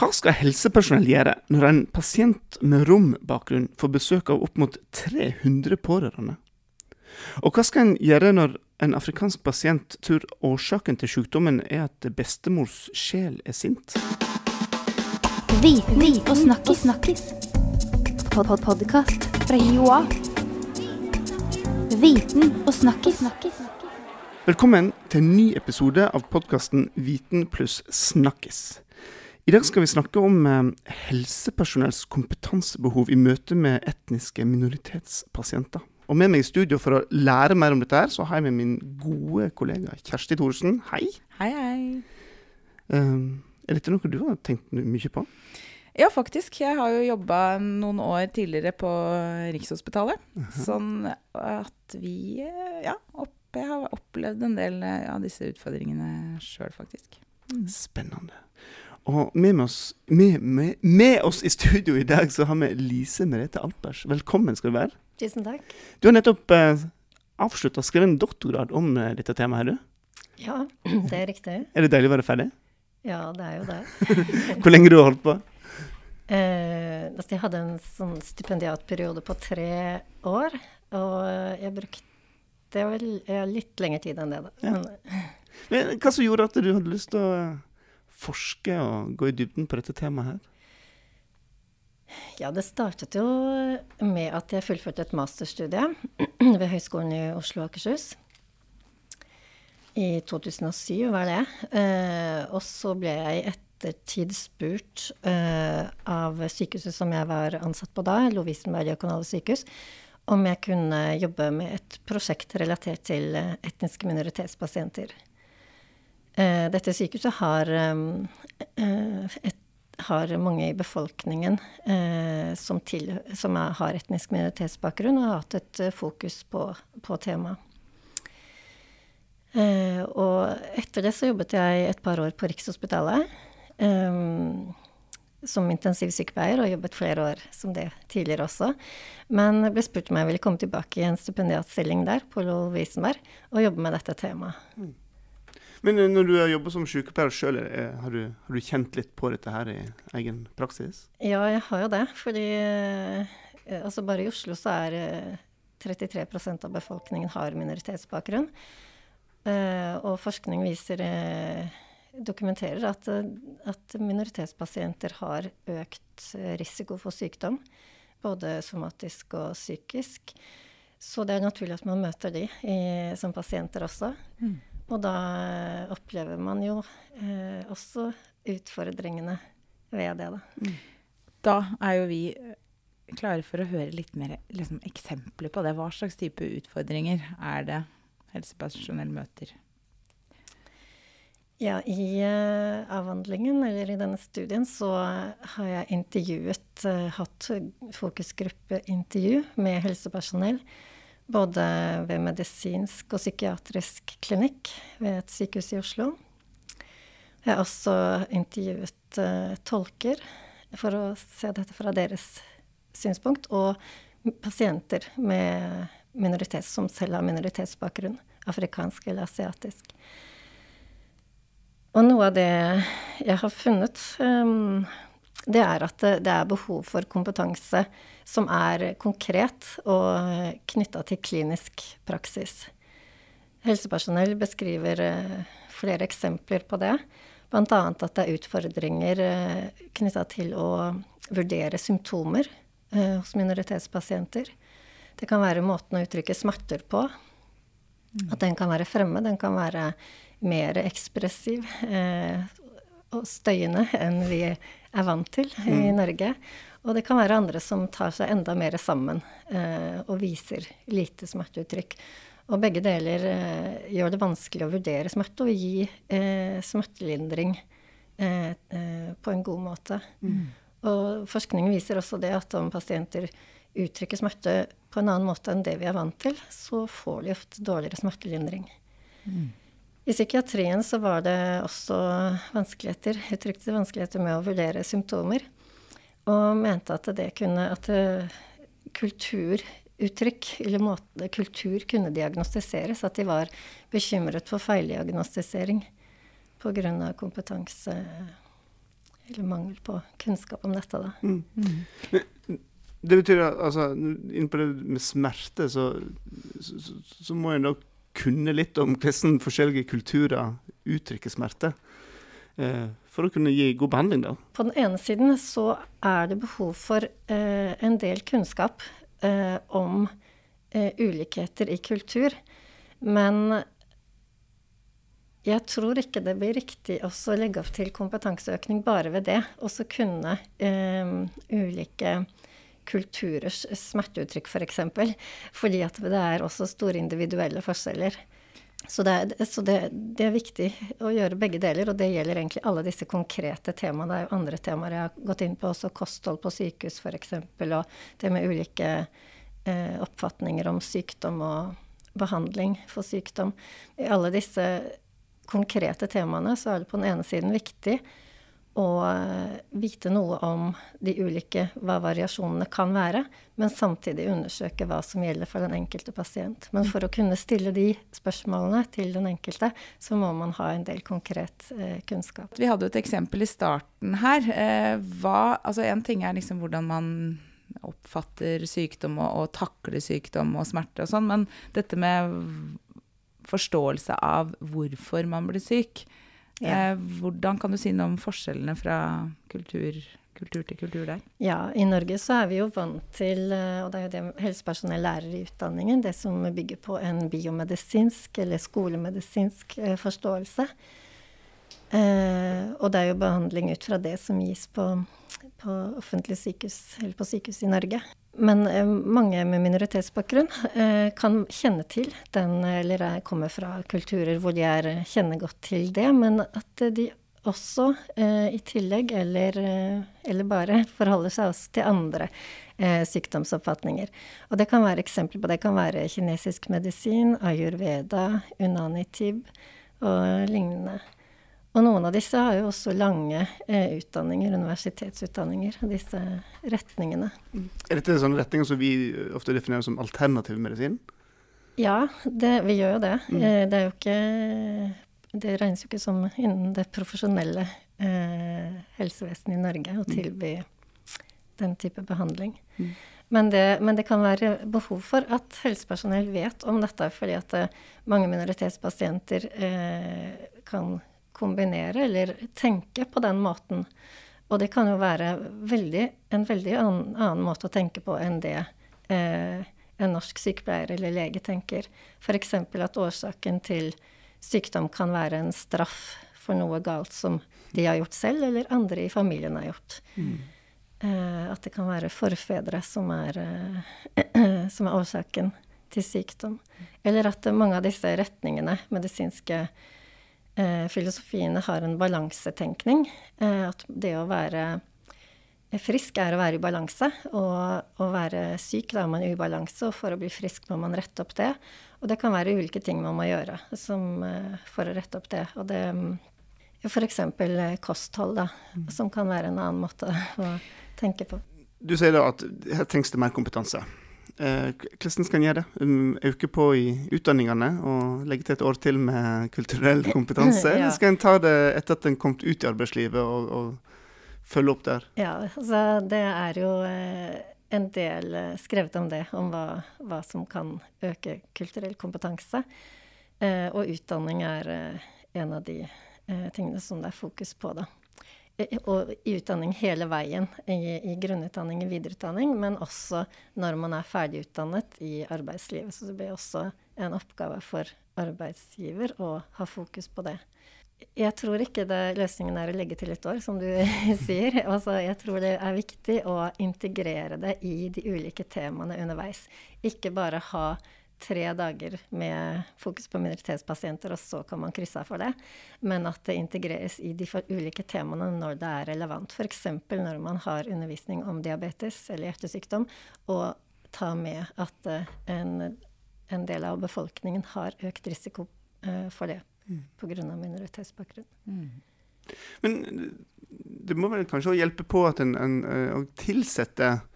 Hva skal helsepersonell gjøre når en pasient med rombakgrunn får besøk av opp mot 300 pårørende? Og hva skal en gjøre når en afrikansk pasient tror årsaken til sykdommen er at bestemors sjel er sint? Viten og snakkis. snakkis. Pod -pod Podkast fra Joa. Viten og snakkis. Velkommen til en ny episode av podkasten Viten pluss snakkis. I dag skal vi snakke om eh, helsepersonells kompetansebehov i møte med etniske minoritetspasienter. Og med meg i studio for å lære mer om dette, her, så har jeg med min gode kollega Kjersti Thorsen. Hei. Hei, hei. Um, er dette noe du har tenkt mye på? Ja, faktisk. Jeg har jo jobba noen år tidligere på Rikshospitalet. Sånn at vi eh, Ja, opp, jeg har opplevd en del eh, av disse utfordringene sjøl, faktisk. Spennende. Og med, med, oss, med, med, med oss i studio i dag så har vi Lise Merete Alpers. Velkommen skal du være. Tusen takk. Du har nettopp eh, avslutta å skrive en doktorgrad om eh, dette temaet. her, du. Ja, det er riktig. Er det deilig å være ferdig? Ja, det er jo det. Hvor lenge du har holdt på? Eh, altså jeg hadde en sånn stipendiatperiode på tre år, og jeg brukte ja, litt lengre tid enn det, da. Ja. Men, Men, hva som gjorde at du hadde lyst til å eh, forske og gå i dybden på dette temaet her? ja, det startet jo med at jeg fullførte et masterstudie ved Høgskolen i Oslo og Akershus. I 2007 var det. Eh, og så ble jeg i ettertid spurt eh, av sykehuset som jeg var ansatt på da, Lovisenberg diakonale sykehus, om jeg kunne jobbe med et prosjekt relatert til eh, etniske minoritetspasienter. Eh, dette sykehuset har, eh, et, har mange i befolkningen eh, som, til, som er, har etnisk minoritetsbakgrunn, og har hatt et eh, fokus på, på temaet. Eh, og etter det så jobbet jeg et par år på Rikshospitalet eh, som intensivsykepleier, og jobbet flere år som det tidligere også. Men ble spurt om jeg ville komme tilbake i en stipendiatstilling der på Lovisenberg og jobbe med dette temaet. Men eh, når du har jobbet som sykepleier sjøl, har, du- har du kjent litt på dette her i egen praksis? Ja, jeg har jo det, fordi eh, altså bare i Oslo så er eh, 33% av befolkningen har minoritetsbakgrunn. Eh, og forskning viser, eh, dokumenterer at, eh, at minoritetspasienter har økt eh, risiko for sykdom. Både somatisk og psykisk. Så det er naturlig at man møter de i, som pasienter også. Og da eh, opplever man jo eh, også utfordringene ved det, da. Da er jo vi eh, klare for å høre litt mer liksom, eksempler på det. Hva slags type utfordringer er det helsepersonell møter? Ja, i uh, avhandlingen, eller i denne studien, så har jeg intervjuet, uh, hatt fokusgruppeintervju med helsepersonell. Både ved medisinsk og psykiatrisk klinikk ved et sykehus i Oslo. Jeg har også intervjuet uh, tolker for å se dette fra deres synspunkt, og pasienter med som selv har minoritetsbakgrunn, afrikansk eller asiatisk. Og noe av det jeg har funnet, um, det er at det, er behov for kompetanse som er konkret og knytta til klinisk praksis. Helsepersonell beskriver eh, flere eksempler på det. Bl.a. at det er utfordringer uh, knytta til å vurdere symptomer eh, hos minoritetspasienter. Det kan være måten å uttrykke smerter på. At den kan være fremme. Den kan være mer ekspressiv eh, og støyende enn vi er vant til i Norge. Og det kan være andre som tar seg enda mer sammen eh, og viser lite smerteuttrykk. Og begge deler eh, gjør det vanskelig å vurdere smerte og gi eh, smertelindring eh, eh, på en god måte. Og forskning viser også det at om pasienter uttrykker smerte på en annen måte enn det vi er vant til, så får de ofte dårligere smertelindring. I psykiatrien så var det også vanskeligheter, uttrykte vanskeligheter med å vurdere symptomer. Og mente at det kunne At eh, kulturuttrykk, eller måte, kultur kunne diagnostiseres. At de var bekymret for feildiagnostisering pga. kompetanse eller mangel på kunnskap om dette, da. Mm. Det betyr at altså, innenpå det med smerte, så, så, så, så må en da kunne litt om hvordan forskjellige kulturer uttrykker smerte. Eh, for å kunne gi god behandling, da. På den ene siden så er det behov for eh, en del kunnskap eh, om ulikheter i kultur. Men jeg tror ikke det blir riktig å legge opp til kompetanseøkning bare ved det. Og så kunne ulike kulturers smerteuttrykk, f.eks. For eksempel, fordi at det er også store individuelle forskjeller. Så, det er, så det, det, er, viktig å gjøre begge deler, og det gjelder egentlig alle disse konkrete temaene. Det er jo andre temaer jeg har gått inn på, også kosthold på sykehus f.eks., og det med ulike eh, oppfatninger om sykdom og behandling for sykdom. I alle disse konkrete temaene så er det på den ene siden viktig å eh, vite noe om de ulike, hva variasjonene kan være, men samtidig undersøke hva som gjelder for den enkelte pasient. Men for å kunne stille de spørsmålene til den enkelte, så må man ha en del konkret eh, kunnskap. Vi hadde et eksempel i starten her. Eh, hva, altså En ting er liksom hvordan man oppfatter sykdom og, og takler sykdom og smerte og sånn, men dette med forståelse av hvorfor man blir syk. Ja. Eh, hvordan kan du si noe om forskjellene fra kultur, kultur, til kultur der? Ja, i Norge så er vi jo vant til, eh, og det er jo det helsepersonell lærer i utdanningen, det som bygger på en biomedisinsk eller skolemedisinsk eh, forståelse. Eh, og det er jo behandling ut fra det som gis på, på offentlige sykehus, eller på sykehus i Norge. Men eh, mange med minoritetsbakgrunn eh, kan kjenne til den, eller kommer fra kulturer hvor de er, kjenner godt til det, men at de også eh, i tillegg, eller, eh, eller, bare, forholder seg også til andre eh, sykdomsoppfatninger. Og det kan være eksempler på det kan være kinesisk medisin, ayurveda, unanitib og lignende. Og noen av disse har jo også lange eh, utdanninger, universitetsutdanninger, disse retningene. Er dette sånne retninger som vi ofte definerer som alternativ medisin? Ja, det, vi gjør jo det. Mm. Eh, det er jo ikke Det regnes jo ikke som innen det profesjonelle eh, helsevesenet i Norge å mm. tilby den type behandling. Mm. Men det, men det, kan være behov for at helsepersonell vet om dette, fordi at eh, mange minoritetspasienter eh, kan kombinere eller tenke på den måten. Og det kan jo være veldig, en veldig annen, annen, måte å tenke på enn det eh, en norsk sykepleier eller lege tenker. F.eks. at årsaken til sykdom kan være en straff for noe galt som de har gjort selv, eller andre i familien har gjort. Mm. Eh, at det kan være forfedre som er, eh, som er årsaken til sykdom. Eller at mange av disse retningene, medisinske eh, filosofiene har en balansetenkning. Eh, at det å være frisk er å være i balanse, og å være syk da er man i ubalanse, og for å bli frisk må man rette opp det. Og det kan være ulike ting man må gjøre som, eh, for å rette opp det. Og det F.eks. Eh, kosthold, da, mm. som kan være en annen måte å tenke på. Du sier da at her trengs det mer kompetanse. Eh, hvordan skal en gjøre det? Um, øke på i utdanningene og legge til et år til med kulturell kompetanse? Eller skal en ta det etter at en kom ut i arbeidslivet og, og følge opp der? Ja, altså det er jo eh, en del eh, skrevet om det, om hva, hva som kan øke kulturell kompetanse. og utdanning er en av de tingene som det er fokus på, da og i utdanning hele veien. I, I, grunnutdanning, i videreutdanning, men også når man er ferdigutdannet i arbeidslivet. Så det blir også en oppgave for arbeidsgiver å ha fokus på det. Jeg tror ikke det, løsningen er å legge til et år, som du sier. Altså, jeg tror det er viktig å integrere det i de ulike temaene underveis. Ikke bare ha tre dager med fokus på minoritetspasienter, og så kan man krysse av for det. Men at det integreres i de ulike temaene når det er relevant. F.eks. når man har undervisning om diabetes eller hjertesykdom, og ta med at uh, en, en, del av befolkningen har økt risiko uh, for det mm. pga. minoritetsbakgrunn. Mm. Men det må vel kanskje hjelpe på at en, en, en tilsetter eh,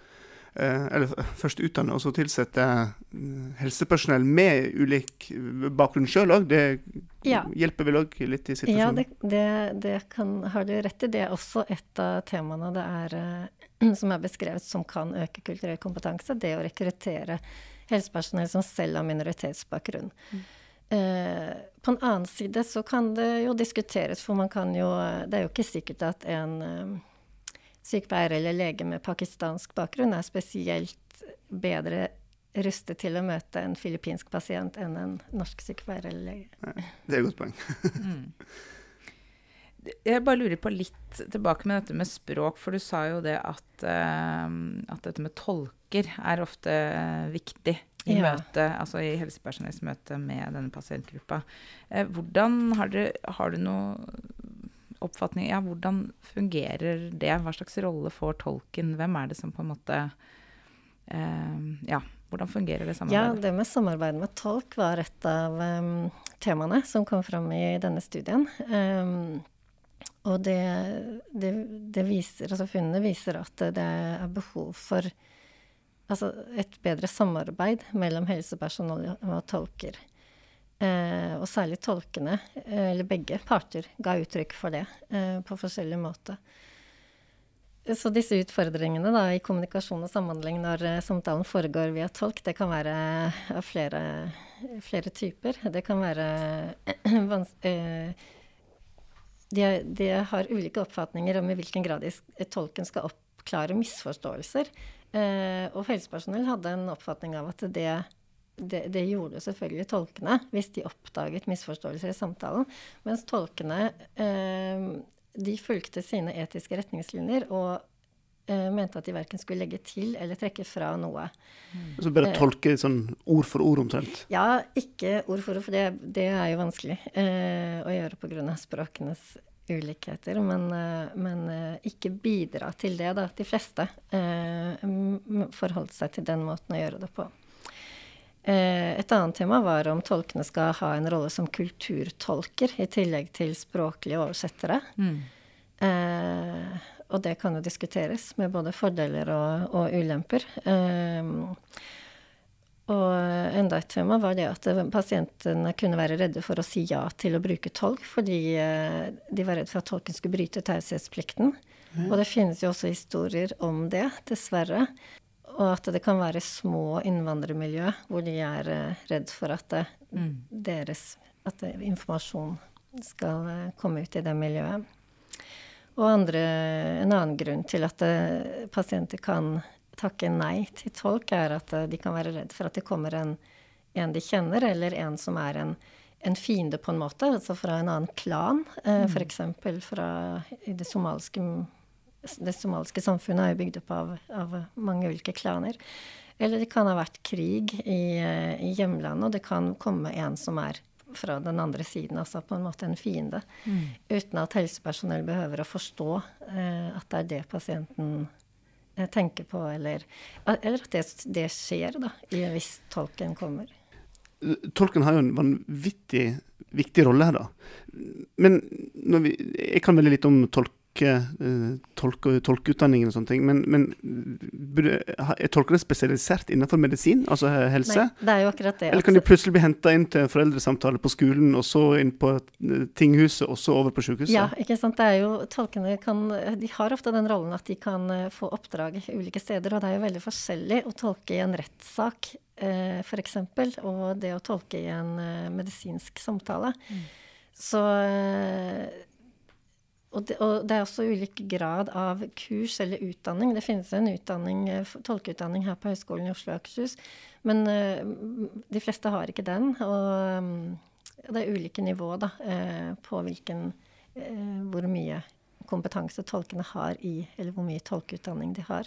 Eller først utdanne, og så tilsette eh, helsepersonell med ulik bakgrunn sjøl òg. Det Ja. hjelper vel òg litt i Ja, situasjonen? det, det, det kan, har du rett i. Det er også et av temaene det er, eh, som er beskrevet som kan øke kulturell kompetanse. Det å rekruttere helsepersonell som selv har minoritetsbakgrunn. Eh, på en annen side så kan det jo diskuteres, for man kan jo Det er jo ikke sikkert at en eh, sykepleier eller lege med pakistansk bakgrunn er spesielt bedre rustet til å møte en filippinsk pasient enn en norsk sykepleier eller lege. Det er et godt poeng. Mm. Jeg bare lurer på litt tilbake med dette med språk, for du sa jo det at, uh, at dette med tolker er ofte eh, viktig i Ja. møte, altså i helsepersonells møte med denne pasientgruppa. Uh, hvordan har du, har du noe oppfatning Ja, hvordan fungerer det? Hva slags rolle får tolken? Hvem er det som på en måte eh, Ja, hvordan fungerer det Ja, samarbeidet? det med samarbeid med tolk var et av um, temaene som kom fram i denne studien. Um, og det, det, det viser, altså funnene viser at det er behov for altså et bedre samarbeid mellom helsepersonell og tolker. Eh, og særlig tolkene, eh, eller begge parter, ga uttrykk for det eh, på forskjellig måte. Så disse utfordringene da, i kommunikasjon og samhandling når samtalen foregår via tolk, det kan være av flere, flere typer. Det kan være de, de har ulike oppfatninger om i hvilken grad tolken skal oppklare misforståelser. Og helsepersonell hadde en oppfatning av at det, det, det gjorde selvfølgelig tolkene hvis de oppdaget misforståelser i samtalen. Mens tolkene eh, de fulgte sine etiske retningslinjer og eh, mente at de verken skulle legge til eller trekke fra noe. Så bare Eh. tolke sånn ord for ord omtrent. Ja, ikke ord for ord, for det, det er jo vanskelig eh, å gjøre pga. språkenes ulikheter. Men, eh, men eh, ikke bidra til det, da. De fleste eh, forholdt seg til den måten å gjøre det på. Eh, et annet tema var om tolkene skal ha en rolle som kulturtolker, i tillegg til språklige oversettere. Mm. Eh, og det kan jo diskuteres med både fordeler og, og ulemper. Eh, og enda et tema var det at pasientene kunne være redde for å si ja til å bruke tolk, fordi eh, de var redd for at tolken skulle bryte taushetsplikten. Og det finnes jo også historier om det, dessverre. Og at det kan være små innvandrermiljø hvor de er eh, redd for at eh, deres at eh, informasjon skal komme ut i det miljøet. Og andre, en annen grunn til at pasienter kan takke nei til tolk, er at de kan være redd for at det kommer en, en de kjenner, eller en som er en, en fiende på en måte, altså fra en annen klan. Eh, for F.eks. fra i det somaliske det somaliske samfunnet er jo bygd opp av, av mange ulike klaner. Eller det kan ha vært krig i, eh, i hjemlandet, og det kan komme en som er fra den andre siden, altså på en måte en fiende. Uten at helsepersonell behøver å forstå eh, at det er det pasienten eh, tenker på, eller, eller at det, det skjer, da, i, hvis tolken kommer. Tolken har jo en vanvittig viktig rolle her, da. Men vi, jeg kan veldig litt om tolke, eh, tolke, tolkeutdanningen og sånne ting, men, men er tolkene spesialisert innenfor medisin, altså helse? Nei, det er jo akkurat det. Eller kan de plutselig bli henta inn til foreldresamtale på skolen, og så inn på eh, tinghuset, og så over på sykehuset? Ja, ikke sant. Det er jo, tolkene kan, de har ofte den rollen at de kan eh, få oppdrag ulike steder, og det er jo veldig forskjellig å tolke i en rettssak, for f.eks., og det å tolke i en medisinsk samtale. Så eh, og det, og det er også ulik grad av kurs eller utdanning. Det finnes en utdanning, eh, tolkeutdanning her på Høgskolen i Oslo og Akershus, men eh, de fleste har ikke den. Og mm, det er ulike nivå da, eh, på hvilken, hvor mye kompetanse tolkene har i, eller hvor mye tolkeutdanning de har.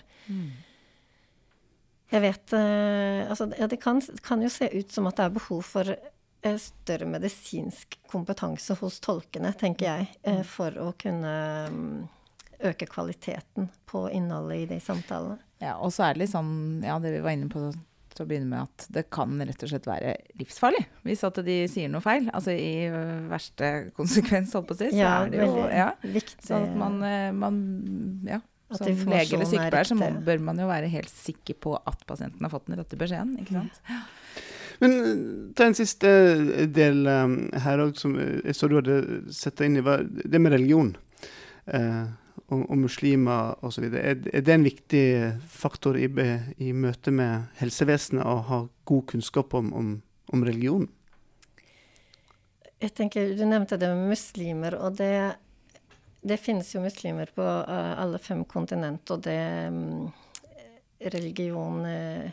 Jeg vet Altså, ja, det kan, kan jo se ut som at det er behov for større medisinsk kompetanse hos tolkene, tenker jeg, eh, for å kunne mm, øke kvaliteten på innholdet i de samtalene. Ja, og så er det litt sånn, ja, det vi var inne på til å begynne med, at det kan rett og slett være livsfarlig hvis at de sier noe feil. Altså i verste konsekvens, holdt på å si, så Ja, er det jo ja, viktig. Sånn at man, eh, man ja, At Som lege eller er sykepleier så må, bør man jo være helt sikker på at pasienten har fått den rette beskjeden. ikke sant? Men eh, ta en siste del eh, her òg, som eh, jeg så du hadde sett deg inn i. Det med religion. Eh, og, og muslimer osv. Er, er det en viktig faktor i, i møte med helsevesenet å ha god kunnskap om, om, om religion? Jeg tenker, Du nevnte det med muslimer, og det, det finnes jo muslimer på eh, alle fem kontinent, og det mm, Religion eh,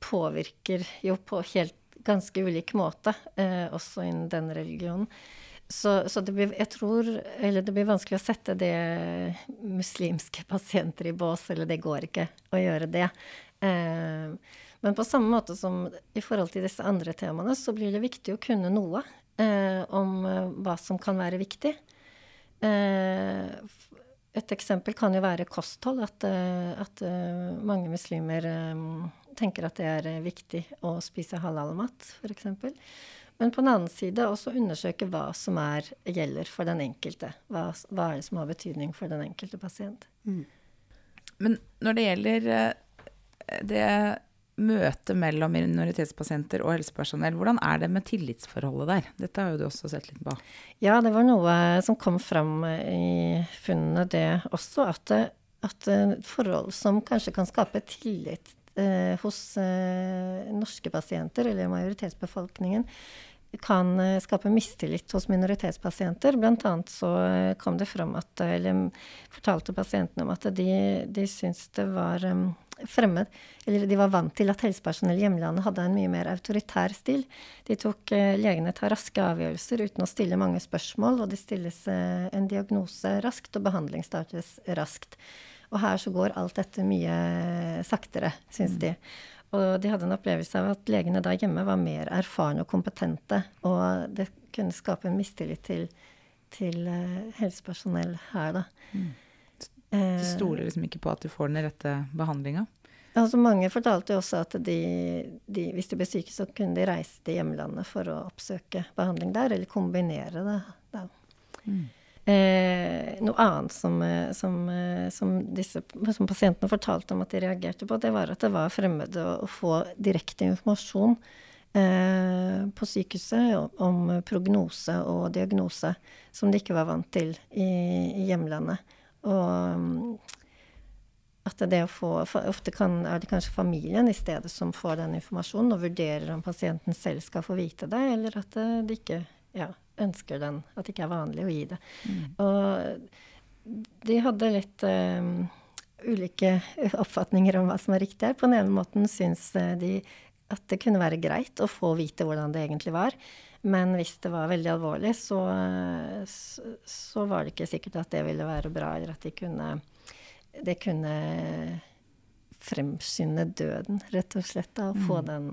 påvirker jo på helt ganske ulik måte, eh, også innen den religionen. Så, så det blir, jeg tror, eller det blir vanskelig å sette det muslimske pasienter i bås, eller det går ikke å gjøre det. Eh, men på samme måte som i forhold til disse andre temaene, så blir det viktig å kunne noe eh, om eh, hva som kan være viktig. Eh, et eksempel kan jo være kosthold. At, eh, at mange muslimer eh, tenker at det er eh, viktig å spise halal-mat, f.eks. Men på den annen side også undersøke hva som er, gjelder for den enkelte. Hva, hva er det som har betydning for den enkelte pasient. Men når det gjelder eh, det møtet mellom minoritetspasienter og helsepersonell, hvordan er det med tillitsforholdet der? Dette har jo du også sett litt på. Ja, det var noe som kom fram i funnene, det også. At, det- at eh, forhold som kanskje kan skape tillit eh, hos eh, norske pasienter, eller majoritetsbefolkningen, kan eh, skape mistillit hos minoritetspasienter. Blant annet så eh, kom det fram at, eh, eller fortalte pasientene om at de, de syntes det var eh, fremmed, eller de var vant til at helsepersonell i hjemlandet hadde en mye mer autoritær stil. De tok eh, legene tar raske avgjørelser uten å stille mange spørsmål, og det stilles eh, en diagnose raskt, og behandling startes raskt. Og her så går alt dette mye saktere, syns de. Og de hadde en opplevelse av at legene da hjemme var mer erfarne og kompetente, og det kunne skape en mistillit til, til eh, helsepersonell her, da. Du Eh, stoler liksom ikke på at du får den rette behandlinga. Altså Mange fortalte jo også at de, de, hvis de ble syke, så kunne de reise til hjemlandet for å oppsøke behandling der, eller kombinere det. Da. Eh, noe annet som, eh, som, eh, som, disse, som pasientene fortalte om at de reagerte på, det var at det var fremmede å, å få direkte informasjon eh, på sykehuset om, om prognose og diagnose som de ikke var vant til i, i hjemlandet. Og mm, at det å få Ofte kan, er det kanskje familien i stedet som får den informasjonen og vurderer om pasienten selv skal få vite det, eller at det de ikke ja, ønsker den. At det ikke er vanlig å gi det. Og de hadde litt eh, ulike oppfatninger om hva som er riktig her. På den ene måten syns eh, de at det kunne være greit å få vite hvordan det egentlig var. Men hvis det var veldig alvorlig, så, eh, så, var det ikke sikkert at det ville være bra, eller at de kunne det kunne fremskynde døden, rett og slett, da, å få den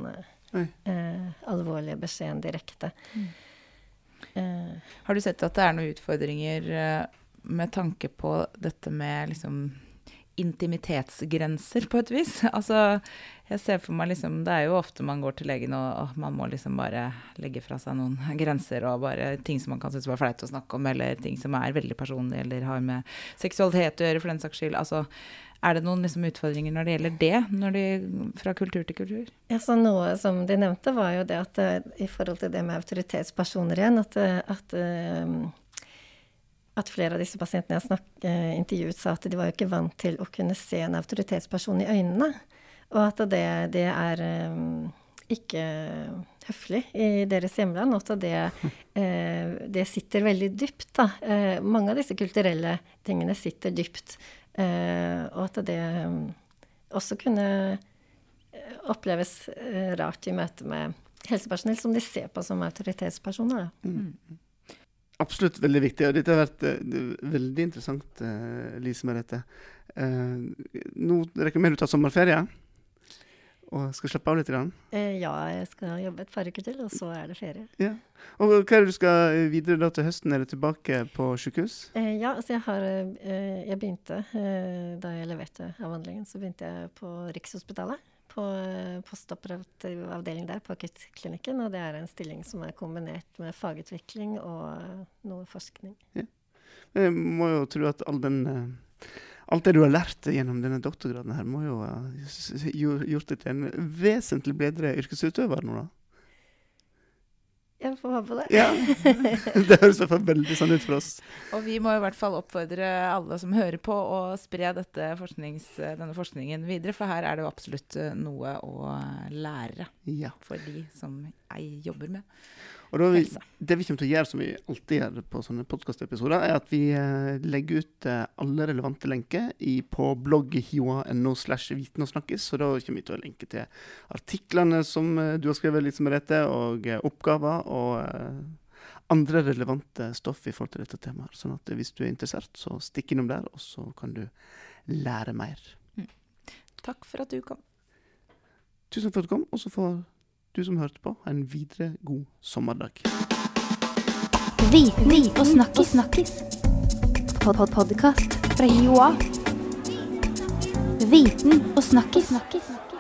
Oi. eh, alvorlige beskjeden direkte. Eh, Har du sett at det er noen utfordringer eh, med tanke på dette med liksom intimitetsgrenser, på et vis? Altså, jeg ser for meg liksom Det er jo ofte man går til legen og, og man må liksom bare legge fra seg noen grenser og bare ting som man kan synes var flaut å snakke om, eller ting som er veldig personlig eller har med seksualitet å gjøre, for den saks skyld. Altså, er det noen liksom utfordringer når det gjelder det, de, fra kultur til kultur? Ja, så Noe som de nevnte, var jo det at eh, i forhold til det med autoritetspersoner igjen, at, eh, at, eh, at flere av disse pasientene jeg snak, eh, intervjuet, sa at de var jo ikke vant til å kunne se en autoritetsperson i øynene. Og at det, det er eh, ikke høflig i deres hjemland, og at det, eh, det sitter veldig dypt. Da. Eh, mange av disse kulturelle tingene sitter dypt. Eh, og at det eh, også kunne oppleves eh, rart i møte med helsepersonell som de ser på som autoritetspersoner. Da. Absolutt veldig viktig. Og dette har vært uh, veldig interessant, uh, Lise Merete. Uh, nå rekker vi å du tar sommerferie og skal slappe av litt. Grann. Ja, jeg skal jobbe et par uker til, og så er det ferie. Ja. Og hva er det du skal videre da til høsten? Er det tilbake på sykehus? Eh, ja, altså jeg har Jeg begynte da jeg leverte avhandlingen, så begynte jeg på Rikshospitalet. På eh, postoperativ avdeling der, på akuttklinikken. Og det er en stilling som er kombinert med fagutvikling og noe forskning. Jeg må jo tro at all den eh, alt det du har lært gjennom denne doktorgraden her, må jo ha gjort deg til en vesentlig bedre yrkesutøver nå, da. Jeg får håpe det. Ja. Det høres i hvert fall veldig sånn ut for oss. Og vi må i hvert fall oppfordre alle som hører på, å spre dette forsknings, denne forskningen videre, for her er det jo absolutt eh, noe å lære Ja. for de som jeg jobber med Og da det vi kommer til å gjøre, som vi alltid gjør på sånne podkastepisoder, er at vi eh, legger ut eh, alle relevante lenker i, på blogghioa.no slash viten og snakkes. Så da kommer vi til å lenke til artiklene som eh, du har skrevet, liksom som Merete, og oppgaver og andre relevante stoff i forhold til dette temaet. Sånn at hvis du er interessert, så stikk innom der, og så kan du lære mer. Takk for at du kom. Tusen takk for at du kom, og så får du som hørte på, en videre god sommerdag. Viten og snakkis. snakkis. Pod -pod Podkast fra Joa. Viten og snakkis. snakkis.